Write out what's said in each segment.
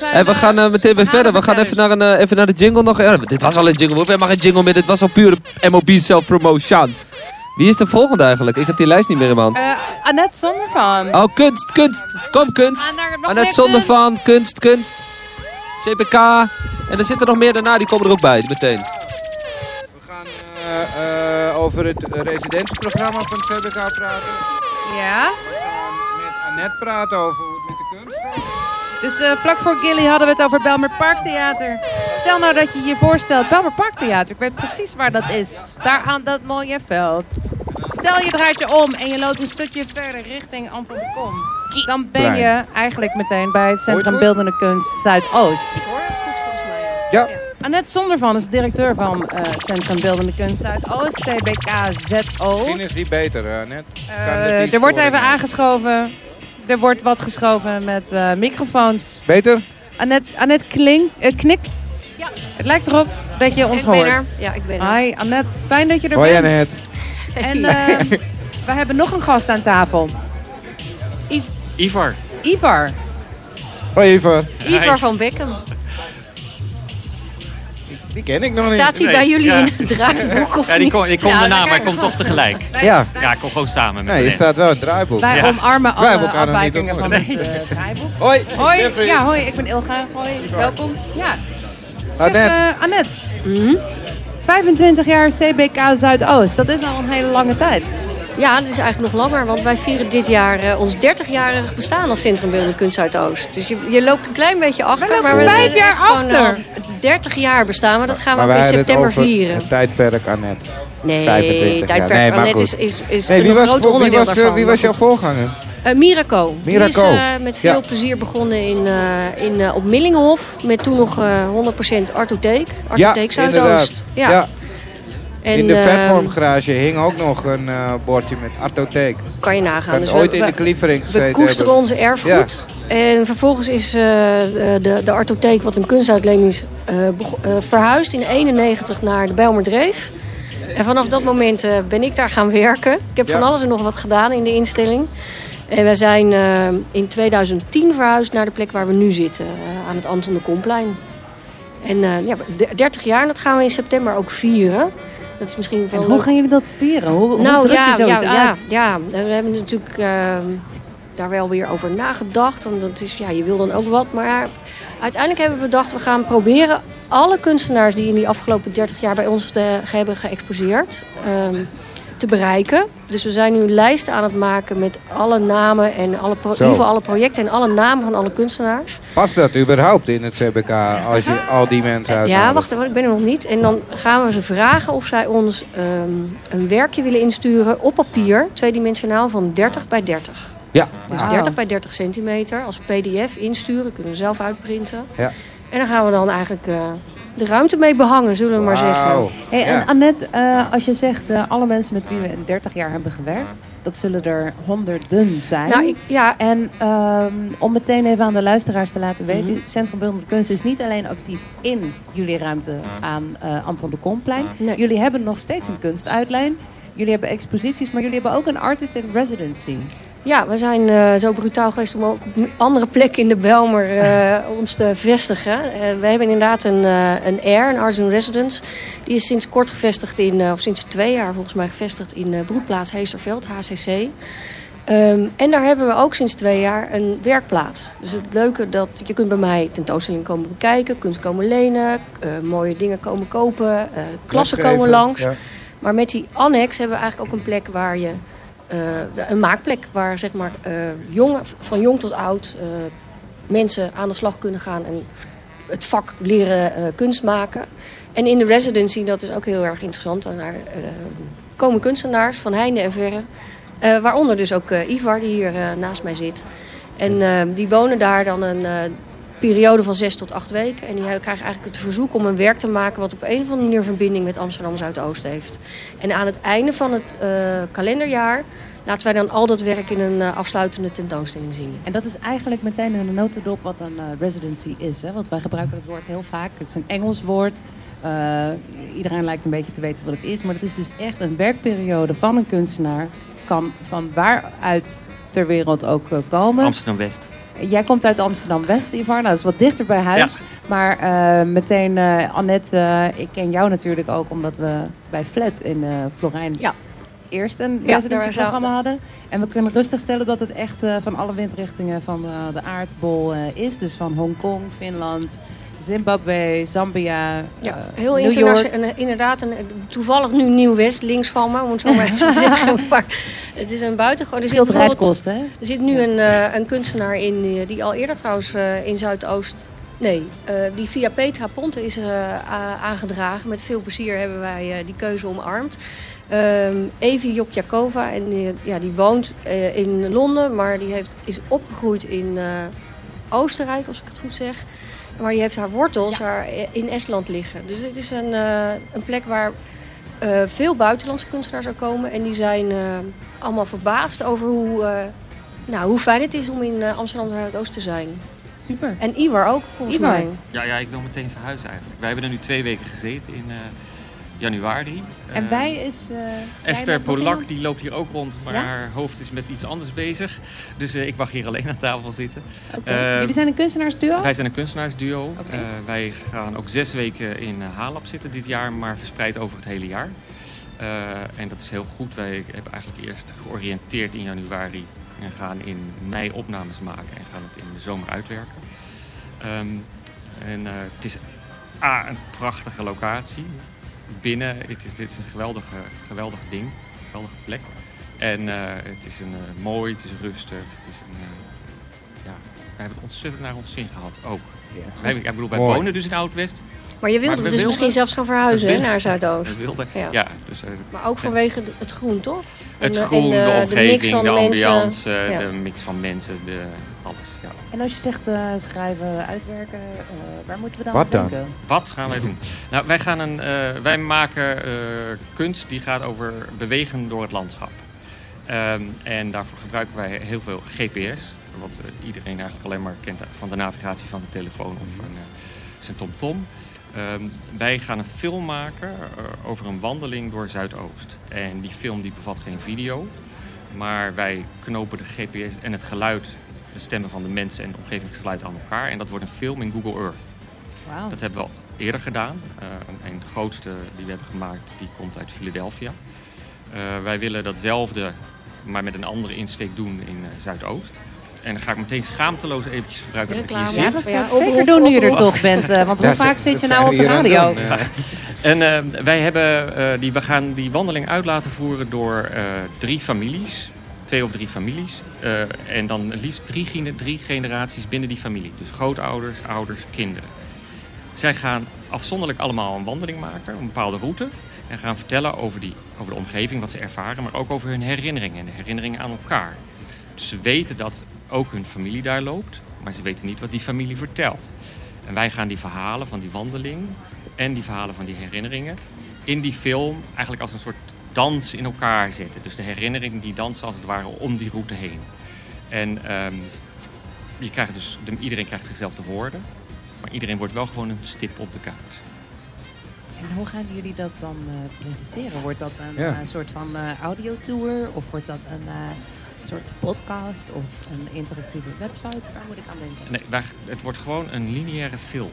zijn... En we gaan uh, meteen weer verder. We gaan even naar, een, uh, even naar de jingle nog. Ja, dit was al een jingle. We hebben helemaal geen jingle meer. Dit was al pure MOB self-promotion. Wie is de volgende eigenlijk? Ik heb die lijst niet meer in mijn hand. Uh, Annette Zondervan. Oh, kunst, kunst. Kom, kunst. Ah, Annette Zondervan, kunst, kunst. CPK. En er zitten nog meer daarna, die komen er ook bij, meteen. We gaan uh, over het residentieprogramma van het CPK praten. Ja. We gaan met Annette praten over hoe het met de kunst gaat. Dus uh, vlak voor Gilly hadden we het over Belmer Parktheater. Stel nou dat je je voorstelt, Belmer Parktheater, ik weet precies waar dat is. Daar aan dat mooie veld. Stel je draait je om en je loopt een stukje verder richting Anton de Kom. Dan ben je eigenlijk meteen bij het Centrum Beeldende Kunst Zuidoost. Ik hoor het goed volgens mij. Ja. ja. Annette Zondervan is directeur van uh, Centrum Beeldende Kunst Zuidoost, CBKZO. Misschien is die beter, uh, net. Uh, er wordt even aangeschoven. Er wordt wat geschoven met uh, microfoons. Beter? Annette, Annette klink, uh, knikt. Ja. Het lijkt erop dat je ons ik hoort. Ben er. Ja, ik ben er. Hi Annette, fijn dat je er Hoi, bent. Annette. En uh, we hebben nog een gast aan tafel. I Ivar. Ivar. Hoi Ivar. Ivar van Beckham. Die ken ik nog Staat niet. hij Nee, bij jullie ja. in het draaiboek of Ja, die niet? kom, ik kom Ja, daarna, maar ik kom toch tegelijk. Ja. Ja, ik kom gewoon samen met Nee, je staat wel in het draaiboek. Wij Ja. omarmen alle afwijkingen van het uh, draaiboek. Hoi, Hoi, ja, hoi, ik ben Ilga. Hoi, welkom. Ja. Zeg, Annette. eh, Annette. Mhm. 25 jaar CBK Zuidoost, dat is al een hele lange tijd. Ja, het is eigenlijk nog langer, want wij vieren dit jaar eh, ons 30-jarig bestaan als Centrum Beeldende Kunst Zuidoost. Dus je, je loopt een klein beetje achter. maar we vijf zijn jaar echt gewoon achter. al 30 jaar bestaan, maar dat gaan we Maar ook in wij hadden het september over vieren. Het tijdperk Annette. Nee, 25 jaar. tijdperk Nee, Annette is, is, is Nee, een was, groot wie onderdeel was, eh, daarvan. wie was jouw voorganger? Eh, Miraco. Miraco. Die is eh, met veel Ja. plezier begonnen in, eh, in, eh, op Millingenhof. Met toen nog eh 100% Artotheek. Artotheek Zuidoost. inderdaad. Ja. En, in de eh, vetvormgarage hing ook nog een eh, bordje met Artotheek. Kan je nagaan. Kan Dus ooit we, in de klievering gezeten we koesteren hebben. onze erfgoed. En vervolgens is eh, de, de Artotheek, wat een kunstuitleen is, eh, eh, verhuisd in 91 naar de Bijlmerdreef. En vanaf dat moment eh, ben ik daar gaan werken. Ik heb Ja. van alles en nog wat gedaan in de instelling. En we zijn eh, in 2010 verhuisd naar de plek waar we nu zitten, eh, aan het Anton de Komplein. En eh, ja, de- 30 jaar, en dat gaan we in september ook vieren. Dat is misschien wel En hoe gaan jullie dat vieren? Hoe, hoe nou druk ja, je zoiets ja, uit? ja, we hebben natuurlijk eh, daar wel weer over nagedacht. Want dat is, ja, je wil dan ook wat. Maar uiteindelijk hebben we bedacht, we gaan proberen alle kunstenaars die in die afgelopen 30 jaar bij ons eh, hebben geëxposeerd. ehm, te bereiken. Dus we zijn nu een lijst aan het maken met alle namen en alle pro- in Zo. ieder geval alle projecten en alle namen van alle kunstenaars. Past dat überhaupt in het CBK als je al die mensen uitnodigt? Ja, wacht even, ik ben er nog niet. En dan gaan we ze vragen of zij ons ehm, een werkje willen insturen op papier, tweedimensionaal van 30 bij 30. Ja. Dus Wauw. 30 bij 30 centimeter als pdf insturen, kunnen we zelf uitprinten. Ja. En dan gaan we dan eigenlijk eh, de ruimte mee behangen, zullen we maar zeggen. Hey, Ja. En Annette, eh, als je zegt uh, alle mensen met wie we in 30 jaar hebben gewerkt, dat zullen er honderden zijn. Nou, ik, ja, En um, om meteen even aan de luisteraars te laten weten, Mhm. Centrum Beeldende Kunst is niet alleen actief in jullie ruimte aan uh, Anton de Komplein. Nee. Jullie hebben nog steeds een kunstuitlijn. Jullie hebben exposities, maar jullie hebben ook een artist in residency. Ja, we zijn uh, zo brutaal geweest om ook op andere plekken in de Belmer uh, ons te vestigen. Uh, we hebben inderdaad een, een Air, een Arts in Residence. Die is sinds kort gevestigd in, of sinds twee jaar volgens mij gevestigd in broedplaats Heesterveld, HCC. Um, en daar hebben we ook sinds twee jaar een werkplaats. Dus het leuke dat je kunt bij mij tentoonstellingen komen bekijken, kunst komen lenen, mooie dingen komen kopen, klassen komen langs. Ja. Maar met die annex hebben we eigenlijk ook een plek waar je uh, een maakplek waar zeg maar, uh, van jong tot oud uh, mensen aan de slag kunnen gaan en het vak leren kunst maken. En in de residency, dat is ook heel erg interessant, daar komen kunstenaars van heinde en verre. waaronder dus ook Ivar, die hier naast mij zit. En die wonen daar dan een periode van zes tot acht weken. En die krijgen eigenlijk het verzoek om een werk te maken... wat op een of andere manier verbinding met Amsterdam Zuidoost heeft. En aan het einde van het uh, kalenderjaar... laten wij dan al dat werk in een uh, afsluitende tentoonstelling zien. En dat is eigenlijk meteen een notendop wat een uh, residency is. Hè? Want wij gebruiken het woord heel vaak. Het is een Engels woord. Uh, iedereen lijkt een beetje te weten wat het is. Maar het is dus echt een werkperiode van een kunstenaar. Kan van waaruit ter wereld ook komen. Amsterdam-West. Jij komt uit Amsterdam-West, Ivar. Nou, dat is wat dichter bij huis. Maar eh, meteen, eh Annette, eh, ik ken jou natuurlijk ook omdat we bij Flat in eh Florijn Ja. eerst een Ja, daar hadden. En we kunnen rustig stellen dat het echt eh, van alle windrichtingen van eh, de aardbol eh, is. Dus van Hongkong, Finland, Zimbabwe, Zambia, Ja, eh, heel New internationaal. Inderdaad, een, toevallig nu Nieuw-West, links van me, om het zo maar even te zeggen. Maar het is een buitengewoon. Er zit, reiskosten, hè? er zit nu een, eh, een kunstenaar in, eh, die al eerder trouwens in Zuidoost... Nee, die via Petra Ponte is aangedragen. Met veel plezier hebben wij die keuze omarmd. Ehm Evi Jokjakova, en die, ja, die woont in Londen, maar die heeft, is opgegroeid in Oostenrijk, als ik het goed zeg. Maar die heeft haar wortels haar, in Estland liggen. Dus dit is een, eh, een plek waar eh, veel buitenlandse kunstenaars ook komen. En die zijn eh, allemaal verbaasd over hoe, eh, nou, hoe fijn het is om in Amsterdam Zuidoost te zijn. Super. En Ivar ook, volgens Ivar. mij. Ja, ja, ik wil meteen verhuizen eigenlijk. Wij hebben er nu twee weken gezeten in eh, januari. En Eh, wij is... eh, Esther Polak die loopt hier ook rond, maar Ja? haar hoofd is met iets anders bezig. Dus eh, ik mag hier alleen aan tafel zitten. Eh, Jullie zijn een kunstenaarsduo? Wij zijn een kunstenaarsduo. Eh, wij gaan ook zes weken in Halab zitten dit jaar, maar verspreid over het hele jaar. Eh, en dat is heel goed. Wij hebben eigenlijk eerst georiënteerd in januari en gaan in mei opnames maken en gaan het in de zomer uitwerken. Ehm, en eh, het is A, een prachtige locatie. Binnen, het is, dit is een geweldige, geweldig ding, een geweldige plek. En eh, het is een, eh, mooi, het is rustig, het is een, eh, ja, we hebben het ontzettend naar ons zin gehad ook. Wij, ik bedoel, wij Mooi. wonen dus in Oud-West. Maar je wilde Maar dus wilden- misschien zelfs gaan verhuizen wilden- naar Zuidoost. wilden, Ja. ja. dus, Maar ook vanwege het groen, toch? En het groen, de, de- de mix omgeving, van de, mensen. ambiance, eh, Ja. de mix van mensen, de, alles. Ja. En als je zegt eh, schrijven, uitwerken, eh, waar moeten we dan Wat aan dan? denken? Wat gaan wij doen? Nou, wij, gaan een, eh, wij maken eh, kunst die gaat over bewegen door het landschap. Ehm, en daarvoor gebruiken wij heel veel GPS. Wat iedereen eigenlijk alleen maar kent van de navigatie van zijn telefoon of van, eh, zijn TomTom. Ehm, wij gaan een film maken over een wandeling door Zuidoost. En die film die bevat geen video. Maar wij knopen de GPS en het geluid, de stemmen van de mensen en het omgevingsgeluid aan elkaar. En dat wordt een film in Google Earth. Wauw. Dat hebben we al eerder gedaan. Eh, en de grootste die we hebben gemaakt, die komt uit Philadelphia. Eh, wij willen datzelfde, maar met een andere insteek doen in eh, Zuidoost. En dan ga ik meteen schaamteloos eventjes gebruiken dat ik hier zit. Ja, dat Ja, zeker doen nu je er toch bent. eh, want hoe Ja, vaak zit je nou op de radio? het En eh, wij hebben, eh, die, we gaan die wandeling uit laten voeren door eh, drie families. Twee of drie families. Eh, en dan liefst drie, drie generaties binnen die familie. Dus grootouders, ouders, kinderen. Zij gaan afzonderlijk allemaal een wandeling maken, een bepaalde route. En gaan vertellen over, die, over de omgeving, wat ze ervaren, maar ook over hun herinneringen en de herinneringen aan elkaar. Dus ze weten dat ook hun familie daar loopt, maar ze weten niet wat die familie vertelt. En wij gaan die verhalen van die wandeling en die verhalen van die herinneringen in die film eigenlijk als een soort dans in elkaar zetten. Dus de herinneringen die dansen als het ware om die route heen. En ehm, je krijgt dus, de- iedereen krijgt zichzelf te woorden, maar iedereen wordt wel gewoon een stip op de kaart. En hoe gaan jullie dat dan eh, presenteren? Wordt dat een Ja. eh, soort van eh audiotour? Of wordt dat een eh, soort podcast? Of een interactieve website? Waar moet ik aan denken? Nee, wij, het wordt gewoon een lineaire film.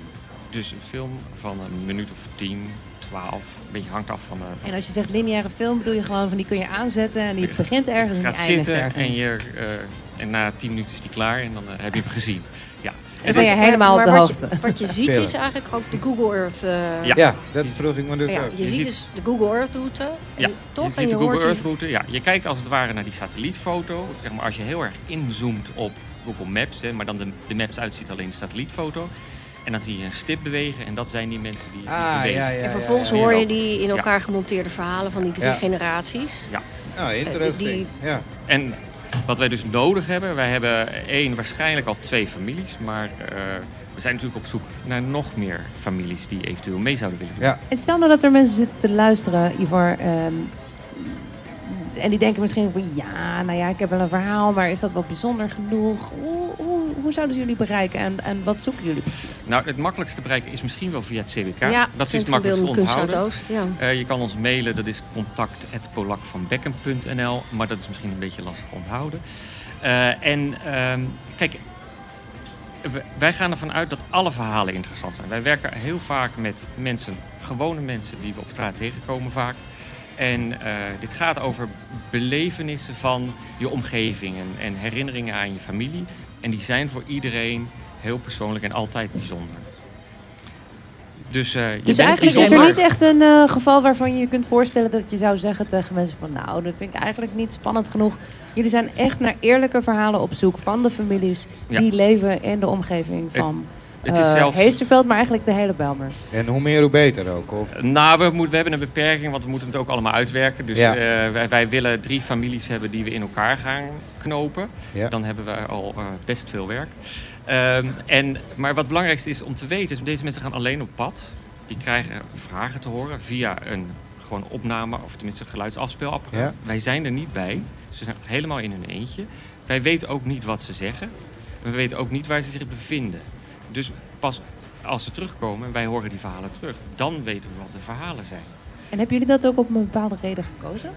Dus een film van een minuut of 10, 12, een beetje hangt af van de... En als je zegt lineaire film, bedoel je gewoon van die kun je aanzetten en die begint ergens en die gaat eindigt zitten ergens. en, je, eh, en na 10 minuten is die klaar en dan eh, heb je hem gezien. Ja. Dan ben je dus- helemaal op maar de wat hoogte. Je, wat je ziet is eigenlijk ook de Google Earth. eh, Ja. Ja, dat vroeg ik me dus ja, ook. je, Je ziet ziet- dus de Google Earth route. En Ja, toch? je en ziet je de Google Earth route. Ja, je kijkt als het ware naar die satellietfoto. Zeg maar, als je heel erg inzoomt op Google Maps, hè, maar dan de, de maps uitziet alleen de satellietfoto. En dan zie je een stip bewegen en dat zijn die mensen die je ziet Ah, bewegen. ja, ja. En vervolgens ja, ja. hoor je Ja. die in elkaar gemonteerde verhalen van die drie Ja. generaties. Nou, interesting. die- Ja. En wat wij dus nodig hebben, wij hebben één, waarschijnlijk al twee families, maar eh, we zijn natuurlijk op zoek naar nog meer families die eventueel mee zouden willen doen. Ja. En stel nou dat er mensen zitten te luisteren, Ivor. ehm, en die denken misschien van ja, nou ja, ik heb wel een verhaal, maar is dat wel bijzonder genoeg? Hoe, hoe, hoe zouden ze jullie bereiken en, en wat zoeken jullie precies? Nou, het makkelijkste bereiken is misschien wel via het CWK. Ja, dat is het Centrum makkelijkst te Beeldende Kunst onthouden. Ja. Eh, je kan ons mailen, dat is contact.polakvanbekken.nl. Maar dat is misschien een beetje lastig te onthouden. Eh, en ehm, kijk, wij gaan ervan uit dat alle verhalen interessant zijn. Wij werken heel vaak met mensen, gewone mensen die we op straat tegenkomen vaak. En eh, dit gaat over belevenissen van je omgeving en, en herinneringen aan je familie. En die zijn voor iedereen heel persoonlijk en altijd bijzonder. Dus, eh, je Dus eigenlijk is er niet echt een eh, geval waarvan je je kunt voorstellen dat je zou zeggen tegen mensen van nou, dat vind ik eigenlijk niet spannend genoeg. Jullie zijn echt naar eerlijke verhalen op zoek van de families Ja. die leven in de omgeving van Het is eh, zelfs... Heesterveld, maar eigenlijk de hele Belmer. En hoe meer hoe beter ook. Of... Nou, we, moeten, we hebben een beperking, want we moeten het ook allemaal uitwerken. Dus Ja. eh, wij, wij willen drie families hebben die we in elkaar gaan knopen. Ja. Dan hebben we al eh, best veel werk. Ehm, en, maar wat het belangrijkste is om te weten, is deze mensen gaan alleen op pad. Die krijgen vragen te horen via een gewoon opname, of tenminste een geluidsafspeelapparaat. Ja. Wij zijn er niet bij. Ze zijn helemaal in hun eentje. Wij weten ook niet wat ze zeggen. En we weten ook niet waar ze zich bevinden. Dus pas als ze terugkomen en wij horen die verhalen terug, dan weten we wat de verhalen zijn. En hebben jullie dat ook op een bepaalde reden gekozen?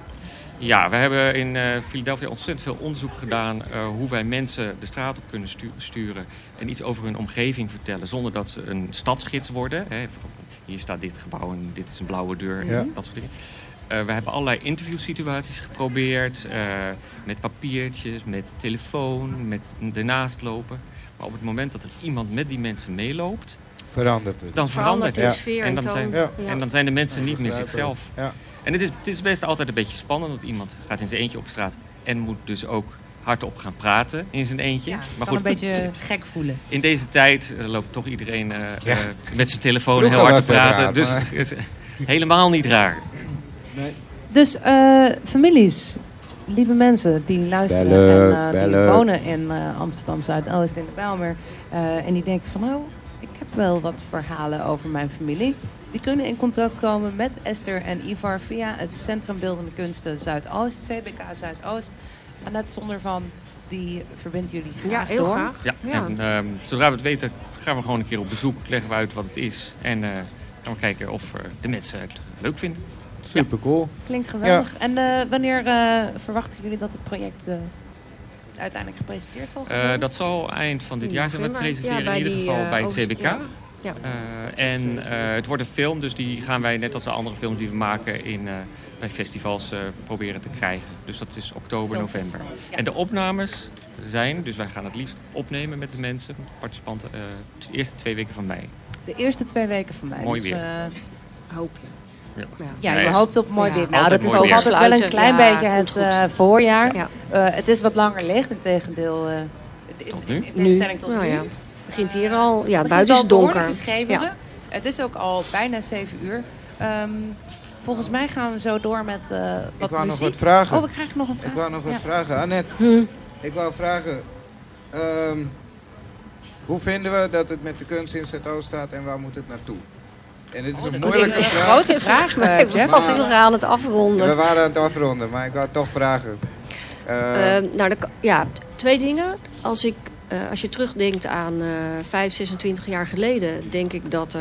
Ja, we hebben in eh, Philadelphia ontzettend veel onderzoek gedaan eh, hoe wij mensen de straat op kunnen stu- sturen en iets over hun omgeving vertellen zonder dat ze een stadsgids worden. Hè. Hier staat dit gebouw en dit is een blauwe deur, Ja. dat soort dingen. Eh, we hebben allerlei interviewsituaties geprobeerd, met papiertjes, met telefoon, met ernaast lopen. Maar op het moment dat er iemand met die mensen meeloopt, Verandert het. dan verandert de het. sfeer En dan toon. zijn- Ja. En dan zijn de mensen niet meer zichzelf. Ja. En het is, het is best altijd een beetje spannend, want iemand gaat in zijn eentje op straat en moet dus ook hardop gaan praten in zijn eentje. Ja, maar kan goed, een beetje gek voelen. in deze tijd eh, loopt toch iedereen eh, Ja. eh, met zijn telefoon Vroeger heel hard te praten. raar, dus maar- helemaal niet raar. Dus eh, families, lieve mensen die luisteren Bellen, en eh, die wonen in eh, Amsterdam Zuidoost in de Bijlmer. eh, en die denken van oh, ik heb wel wat verhalen over mijn familie. Die kunnen in contact komen met Esther en Ivar via het Centrum Beeldende Kunsten Zuidoost, CBK Zuidoost. En net zonder van, die verbinden jullie graag Ja, heel door. graag. Ja, Ja. En ehm, zodra we het weten, gaan we gewoon een keer op bezoek, leggen we uit wat het is en eh, gaan we kijken of de mensen het leuk vinden. Super cool. Klinkt geweldig. En eh, wanneer eh, verwachten jullie dat het project eh, uiteindelijk gepresenteerd zal Eh, worden? dat zal eind van dit jaar zijn we presenteren, Ja, in ieder die, geval bij het CBK. ja. Ja. Eh, en eh, het wordt een film, dus die gaan wij net als de andere films die we maken in, eh, bij festivals eh, proberen te krijgen. Dus dat is oktober, november. En de opnames zijn, dus wij gaan het liefst opnemen met de mensen, participanten, eh, de eerste twee weken van mei. De eerste twee weken van mij. Mooi dus, weer. eh, Hoop je. Ja. Je hoopt op mooi Ja, weer. Nou, altijd dat is ook altijd wel een klein Ja, beetje het eh, voorjaar. Ja. Eh, het is wat langer licht, in tegendeel. eh, in- Tot nu? In tegenstelling tot Nou nu. ja. Begint hier al. Ja, buiten is donker. Het is. Het is ook al bijna 7 uur. Ehm, volgens mij gaan we zo door met eh, wat Ik wou nog muziek. wat vragen. Oh, we krijgen nog een vraag. Ik wou nog wat Ja. vragen. Annette, Hm. ik wou vragen... ehm, hoe vinden we dat het met de kunst in Zuidoost staat en waar moet het naartoe? En dit is een dat moeilijke een vraag. grote vraag, eh, Jeff. was heel graag aan het afronden. We waren aan het afronden, maar ik wou toch vragen. Eh, Eh, nou, de ja, twee dingen. Als, ik, eh, als je terugdenkt aan eh 5, 26 jaar geleden, denk ik dat eh,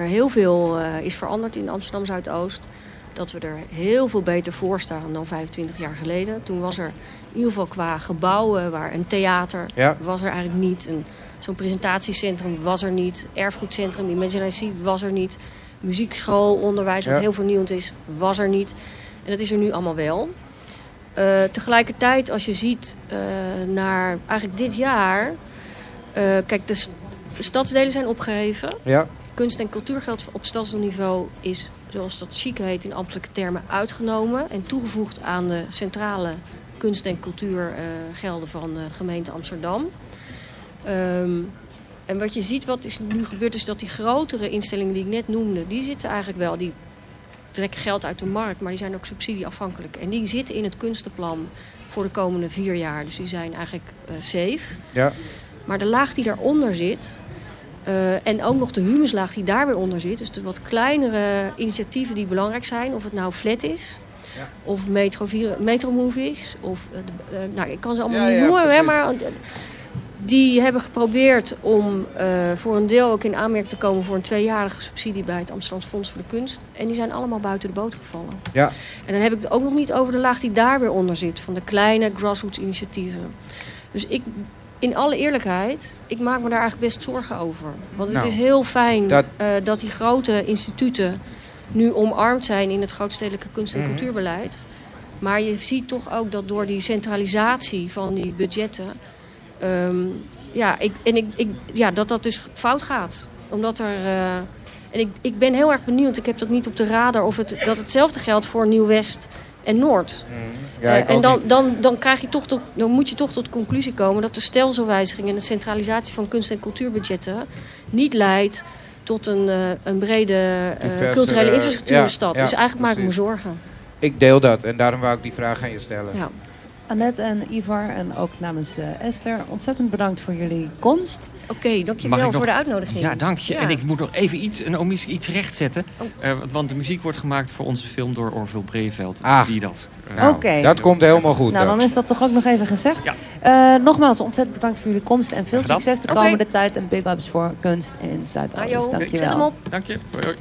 er heel veel eh, is veranderd in Amsterdam Zuidoost. Dat we er heel veel beter voor staan dan 25 jaar geleden. Toen was er in ieder geval qua gebouwen, waar een theater ja, was er eigenlijk niet. Een- Zo'n presentatiecentrum was er niet. Erfgoedcentrum, Imaginary was er niet. Muziekschool, onderwijs, wat Ja. heel vernieuwend is, was er niet. En dat is er nu allemaal wel. Eh, tegelijkertijd, als je ziet eh, naar eigenlijk dit jaar... eh, kijk, de, stadsdelen zijn opgeheven. ja, Kunst- en cultuurgeld op stadsniveau is, zoals dat chic heet in ambtelijke termen, uitgenomen. En toegevoegd aan de centrale kunst- en cultuurgelden van de gemeente Amsterdam. Ehm, en wat je ziet, wat is nu gebeurd, is dat die grotere instellingen die ik net noemde, die zitten eigenlijk wel, die trekken geld uit de markt, maar die zijn ook subsidieafhankelijk. En die zitten in het kunstenplan voor de komende vier jaar. Dus die zijn eigenlijk eh, safe. ja, Maar de laag die daaronder zit, eh, en ook nog de humuslaag die daar weer onder zit, dus de wat kleinere initiatieven die belangrijk zijn, of het nou flat is, Ja. of Metro, vier- Metro Movies, of, eh, nou, ik kan ze allemaal Ja, niet ja, noemen, hè, maar die hebben geprobeerd om eh, voor een deel ook in aanmerking te komen voor een tweejarige subsidie bij het Amsterdamse Fonds voor de Kunst. En die zijn allemaal buiten de boot gevallen. ja. En dan heb ik het ook nog niet over de laag die daar weer onder zit, van de kleine grassroots initiatieven. Dus ik in alle eerlijkheid, ik maak me daar eigenlijk best zorgen over. Want het Nou, is heel fijn dat- dat... dat die grote instituten nu omarmd zijn in het grootstedelijke kunst- en Mhm. cultuurbeleid. Maar je ziet toch ook dat door die centralisatie van die budgetten... ehm, ja, ik, en ik, ik, ja, dat dat dus fout gaat. Omdat er... eh, en ik, ik ben heel erg benieuwd, ik heb dat niet op de radar... of het, dat hetzelfde geldt voor Nieuw-West en Noord. Ja, ik Eh, en ook dan, dan, dan, krijg je toch tot, dan moet je toch tot de conclusie komen dat de stelselwijziging en de centralisatie van kunst- en cultuurbudgetten niet leidt tot een, eh, een brede culturele infrastructuur in de ja, stad. ja, dus eigenlijk maak ik me zorgen. Ik deel dat en daarom wou ik die vraag aan je stellen. Ja. Annette en Ivar en ook namens eh, Esther, ontzettend bedankt voor jullie komst. Oké, dankjewel voor de uitnodiging. Ja, dank je. Ja. En ik moet nog even iets, een omissie, iets rechtzetten. Oh. Eh, want de muziek wordt gemaakt voor onze film door Orville Breveld. Ah. Die dat. eh, Nou, Oké. Dat komt helemaal goed. Nou, dan. is dat toch ook nog even gezegd. Ja. Eh, nogmaals, ontzettend bedankt voor jullie komst en veel succes de komende tijd. En big ups voor kunst in Zuidoost. Joh. Dankjewel. Zet hem op. Dank je. Hoi, hoi.